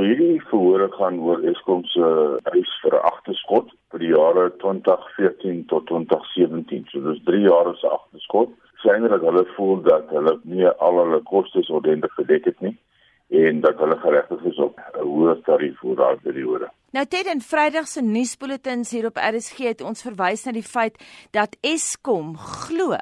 Hierdie verhore gaan oor Eskom se eis vir 'n agterskot vir die jare 2014 tot 2017. So dis 3 jaar se agterskot. Sien dat hulle voel dat hulle nie al hulle kostes ordentlik gedek het nie en dat hulle geregtig is op 'n hoër tarief vir daardie periode. Nou teen in Vrydag se nuusbulletins hier op RSG het ons verwys na die feit dat Eskom glo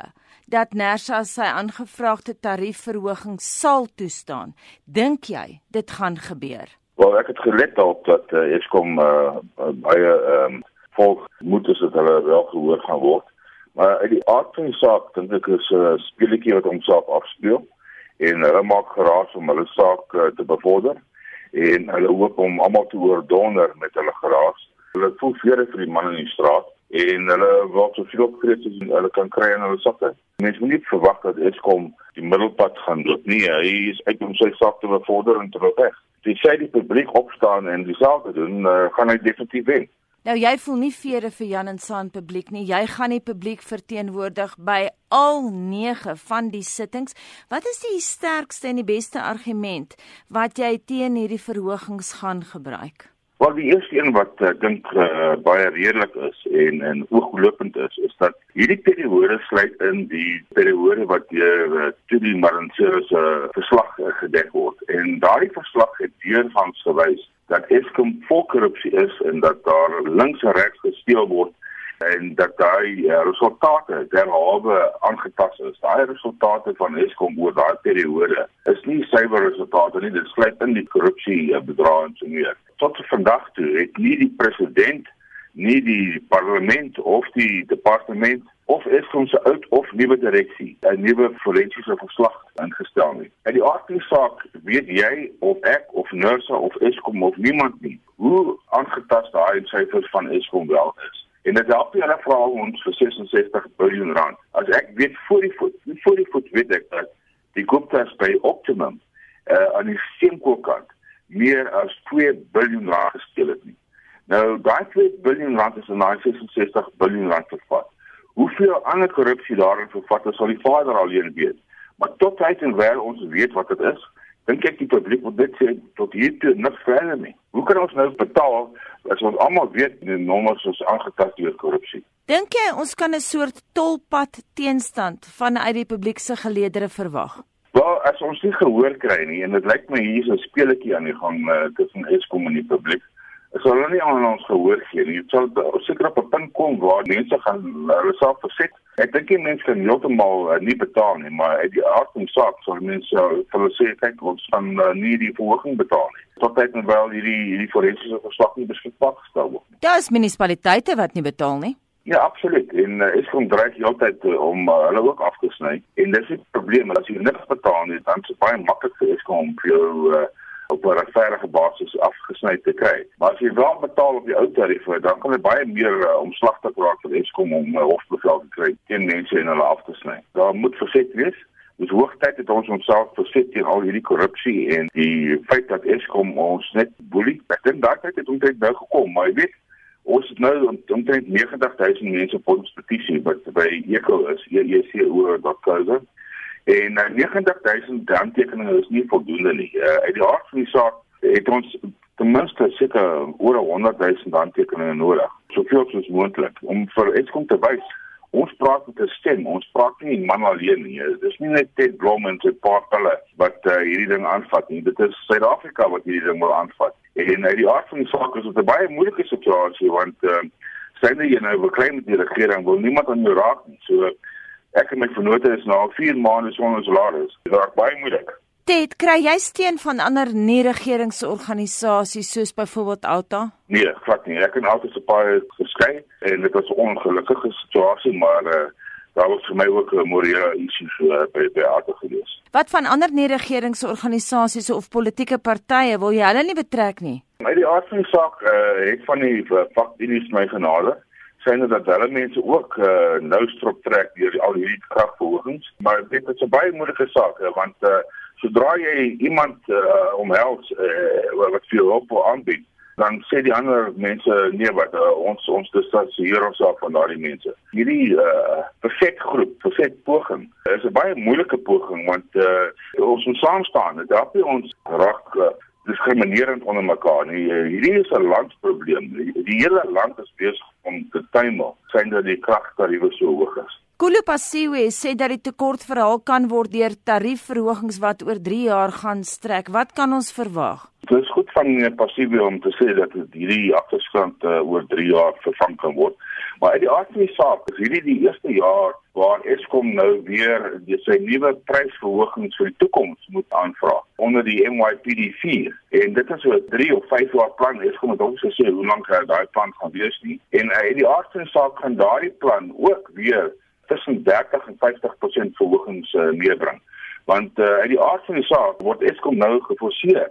dat Nersa sy aangevraagde tariefverhoging sal toestaan. Dink jy dit gaan gebeur? Wel ek het gelet daarop dat uh, Eskom uh, baie ehm um, volk moet as dit hulle wel gehoor gaan word. Maar uit die aard van die saak dink ek is 'n uh, speletjie wat homself afspeel en hulle maak geraas om hulle saak uh, te bevorder en hulle hoop om almal te hoor donder met hulle geraas. Hulle voel vrede vir die man in die straat en hulle wil so veel kry as hulle kan kry in hulle sakke. Mens moet nie verwag dat Eskom die middelpad gaan loop nie. Hy is uit om sy saak te bevorder en te weg die sê die publiek opstaan en dieselfde doen, uh, gaan hy definitief wen. Nou jy voel nie vrede vir Jan en Saan publiek nie. Jy gaan die publiek verteenwoordig by al 9 van die sittings. Wat is die sterkste en die beste argument wat jy teen hierdie verhogings gaan gebruik? Wel die eerste een wat ek uh, dink uh, baie redelik is en en ooglopend is, is dat hierdie periode sluit in die periode wat deur uh, Tudie Marantsero se uh, verslag uh, gedek word. En daardie verslag het deurgangs gewys dat Eskom vol korrupsie is en dat daar links en regs gesteel word en dat daai uh, resultate derhalwe aangetast is. Daai resultate van Eskom oor daai periode is nie suiwer resultate nie. Dit sluit in die korrupsie uh, bedrae en so meer tot vandag toe het nie die president nie die parlement of die departement of Eskom se oud of nuwe direksie 'n nuwe forensiese verslag ingestel nie. In die aardse saak weet jy of ek of Nursa of Eskom of niemand nie hoe aangetast daai syfers van Eskom wel is. En dit help nie hulle vra ons vir 66 miljard rand. As ek weet voor die voet, voor die voet weet ek dat die Gupta's by Optimum uh, aan die steenkoolkant meer as 2 biljoen rand gesteel het nie. Nou daai 2 biljoen rand is in 66 biljoen rand vervat. Hoeveel ander korrupsie daarin vervat is sal die vader alleen weet. Maar tot tyd en wyl ons weet wat dit is, dink ek die publiek moet dit sê tot hier toe niks verder nie. Hoe kan ons nou betaal as ons almal weet die nommers is aangetast deur korrupsie? Dink jy ons kan 'n soort tolpad teenstand vanuit die publiek se geleedere verwag? As ons nie gehoor kry nie en dit lyk my hier is 'n speletjie aan die gang uh, tussen Eskom en die publiek. As hulle nie aan ons gehoor gee nie, sal seker op 'n punt kom waar mense gaan hulle self verset. Ek dink die mense kan heeltemal uh, nie betaal nie, maar uit die aard van saak sal mense uh, hulle sê kyk ons gaan uh, nie die verhoging betaal nie. Tot tyd en wel hierdie hierdie forensiese verslag nie beskikbaar gestel word. Daar is munisipaliteite wat nie betaal nie. Ja, absoluut. En uh, is kom dreig heeltyd uh, om uh, hulle ook af te sny. En dis 'n probleem, as jy niks betaal nie, dan is dit baie maklik vir Eskom om op 'n regverdige basis afgesny te kry. Maar as jy wel betaal op die ou tariewe, dan kan dit baie meer uh, omslagtig raak vir Eskom om uh, hofbevel te kry teen mense en hulle af te sny. Daar moet verset wees. Dis hoogtyd dat ons onsself verset teen al hierdie korrupsie en die feit dat Eskom ons net boelie. Ek dink daai tyd het omtrent nou gekom, maar jy weet Ons het nou omtrent 90000 mense op ons petisie wat by ECO is, eeco.co.za. En uh, 90000 handtekeninge is nie voldoende nie. Uh, uit die hart van die saak het ons ten minste seker oor 100000 handtekeninge nodig, soveel soos moontlik om vir Eskom te wys ons praat met 'n stem. Ons praat nie man alleen nie. Dis nie net Ted Blom en sy paar hulle wat uh, hierdie ding aanvat nie. Dit is Suid-Afrika wat hierdie ding wil aanvat. En uit die aard van die saak is dit 'n baie moeilike situasie want uh, syne jy nou beklei met die regering wil niemand aan jou raak nie. So ek en my vennote is nou 4 maande sonder salaris. Dit raak baie moeilik. Dit kry jy steun van ander nie-regeringsorganisasies soos byvoorbeeld Alta? Nee, glad nie. Ek en Alta se paai geskei en dit was 'n ongelukkige situasie, maar uh, daar was vir my ook 'n morele issue so uh, by by Alta gewees. Wat van ander nie-regeringsorganisasies of politieke partye wil jy hulle nie betrek nie? My die aard van die saak uh, het van die vakdiens my genade syne dat hulle mense ook uh, nou strop trek deur al hierdie kragverhogings, maar dit is 'n baie moeilike saak want uh, sodra jy iemand uh, omhels uh, wat vir hulp aanbied dan sê die ander mense nee wat uh, ons ons distansieer ons af van daardie mense. Hierdie uh perfek groep, perfek poging. Is 'n baie moeilike poging want uh ons moet saam staan. Dit help nie ons raak uh, diskriminerend onder mekaar nie. Hierdie is 'n landsprobleem. Die hele land is besig om te tuimel, sien dat die kragtariewe so hoog is. Kulupasiwe sê dat die tekort verhaal kan word deur tariefverhogings wat oor 3 jaar gaan strek. Wat kan ons verwag? Dit is goed van Pasiwe om te sê dat hierdie agterstand uh, oor 3 jaar vervang kan word. Maar uit die aard van die saak, is hierdie die eerste jaar waar Eskom nou weer sy nuwe prysverhogings vir die toekoms moet aanvra onder die MYPD4. En dit is so 'n 3 of 5 jaar plan. Eskom het ook gesê hoe lank daai plan gaan wees nie. En uit die aard van die saak gaan daardie plan ook weer tussen 30 en 50% verhogings uh, meebring. Want uh, uit die aard van die saak word Eskom nou geforseer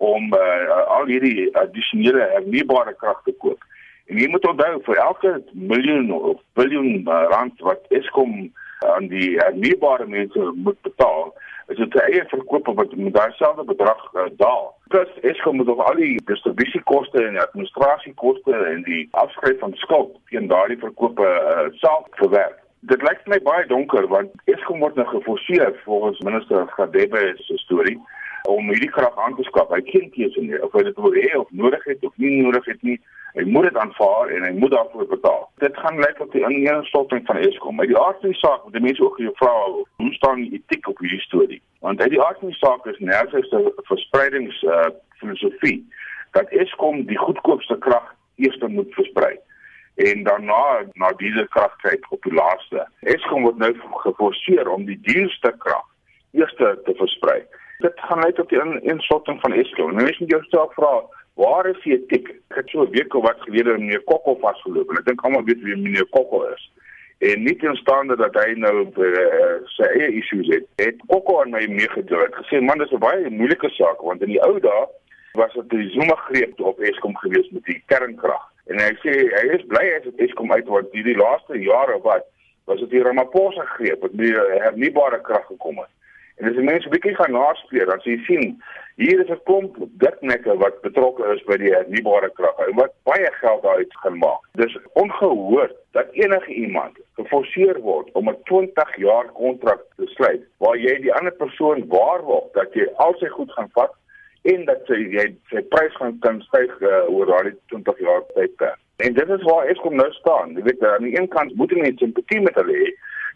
om uh, al hierdie addisionele hernubare krag te koop. En jy moet onthou vir elke miljoen of biljoen rand wat Eskom aan die hernubare mense moet betaal, is dit 'n eie verkoop wat met daai selfde bedrag uh, daal. Plus Eskom moet ook al die distribusiekoste en administrasiekoste en die afskryf van skuld teen daardie verkope uh, self verwerk. Dit lyk my baie donker want Eskom word nou geforseer volgens minister Gadebe se storie om hierdie krag aan te skaf. Hy ken keuse nie of hy dit wil hê of nodig het of nie nodig het nie. Hy moet dit aanvaar en hy moet daarvoor betaal. Dit gaan lyk op die ineenstorting van Eskom. Maar die aard van die saak, die mense ook hier vra, hoe staan die etiek op hierdie storie? Want uit die aard van die saak is nergens 'n verspreidings uh, filosofie dat Eskom die goedkoopste krag eers moet versprei en daarna na diesel krag kyk op die laaste. Eskom word nou geforseer om die duurste krag eers te versprei. Dit gaan net op die insorting van Eskom. Nou as jy jouself vra, waar is die etiek? Ek het so 'n week of wat gelede meneer Kokko vasgeloop en ek dink almal weet wie meneer Kokko is. En nie teenstaande dat hy nou uh, sy eie issues het, het Kokko aan my meegedeel. Hy het gesê man, dis 'n baie moeilike saak want in die ou dae was dit die Zuma greep op Eskom gewees met die kernkrag. En hy sê hy is bly as dit Eskom uit word hierdie laaste jare wat was dit die Ramaphosa greep wat nie hernubare krag gekom het. En as jy mense 'n bietjie gaan naspeur, dan sien jy sien hier is 'n klomp diknekke wat betrokke is by die hernubare krag en wat baie geld daaruit gaan maak. Dis ongehoord dat enige iemand geforseer word om 'n 20 jaar kontrak te sluit waar jy die ander persoon waarborg dat jy al sy goed gaan vat en dat sy jy sy prys gaan kan styg uh, oor daardie 20 jaar tydperk. En dit is waar Eskom nou staan. Jy weet aan die een kant moet mense simpatie met hulle hê.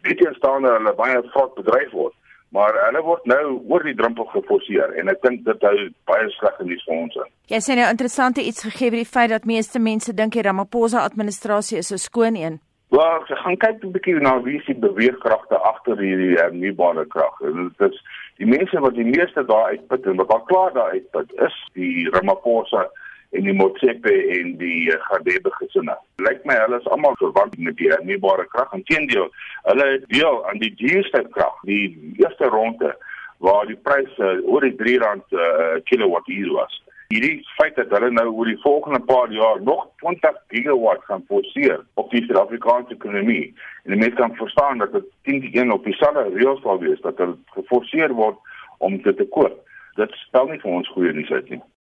Dit is staan hulle baie vrot bedryf word. Maar hulle word nou oor die drempel geforseer en ek dink dit hou baie sleg in die in. Jy sê nou interessante iets gegee oor die feit dat meeste mense dink die Ramaphosa administrasie is 'n skoon een. Wel, ek gaan kyk 'n bietjie na wie se beweegkragte agter hierdie hernubare krag. Dit is die mense wat die meeste daar uitput en wat al klaar daar uitput is die Ramaphosa en die Motsepe en die uh, Gadebe gesinne. Lyk my hulle is almal verwant met die hernubare krag. Inteendeel, hulle deel aan die duurste krag, die eerste ronde waar die pryse oor die 3 rand per uh, kilowattuur was hierdie feit dat hulle nou oor die volgende paar jaar nog 20 gigawatt gaan forceer op die Suid-Afrikaanse ekonomie en mense kan verstaan dat dit 10 teen op dieselfde reëls sal wees dat hulle geforseer word om dit te koop. Dit stel nie vir ons goeie nuus uit nie.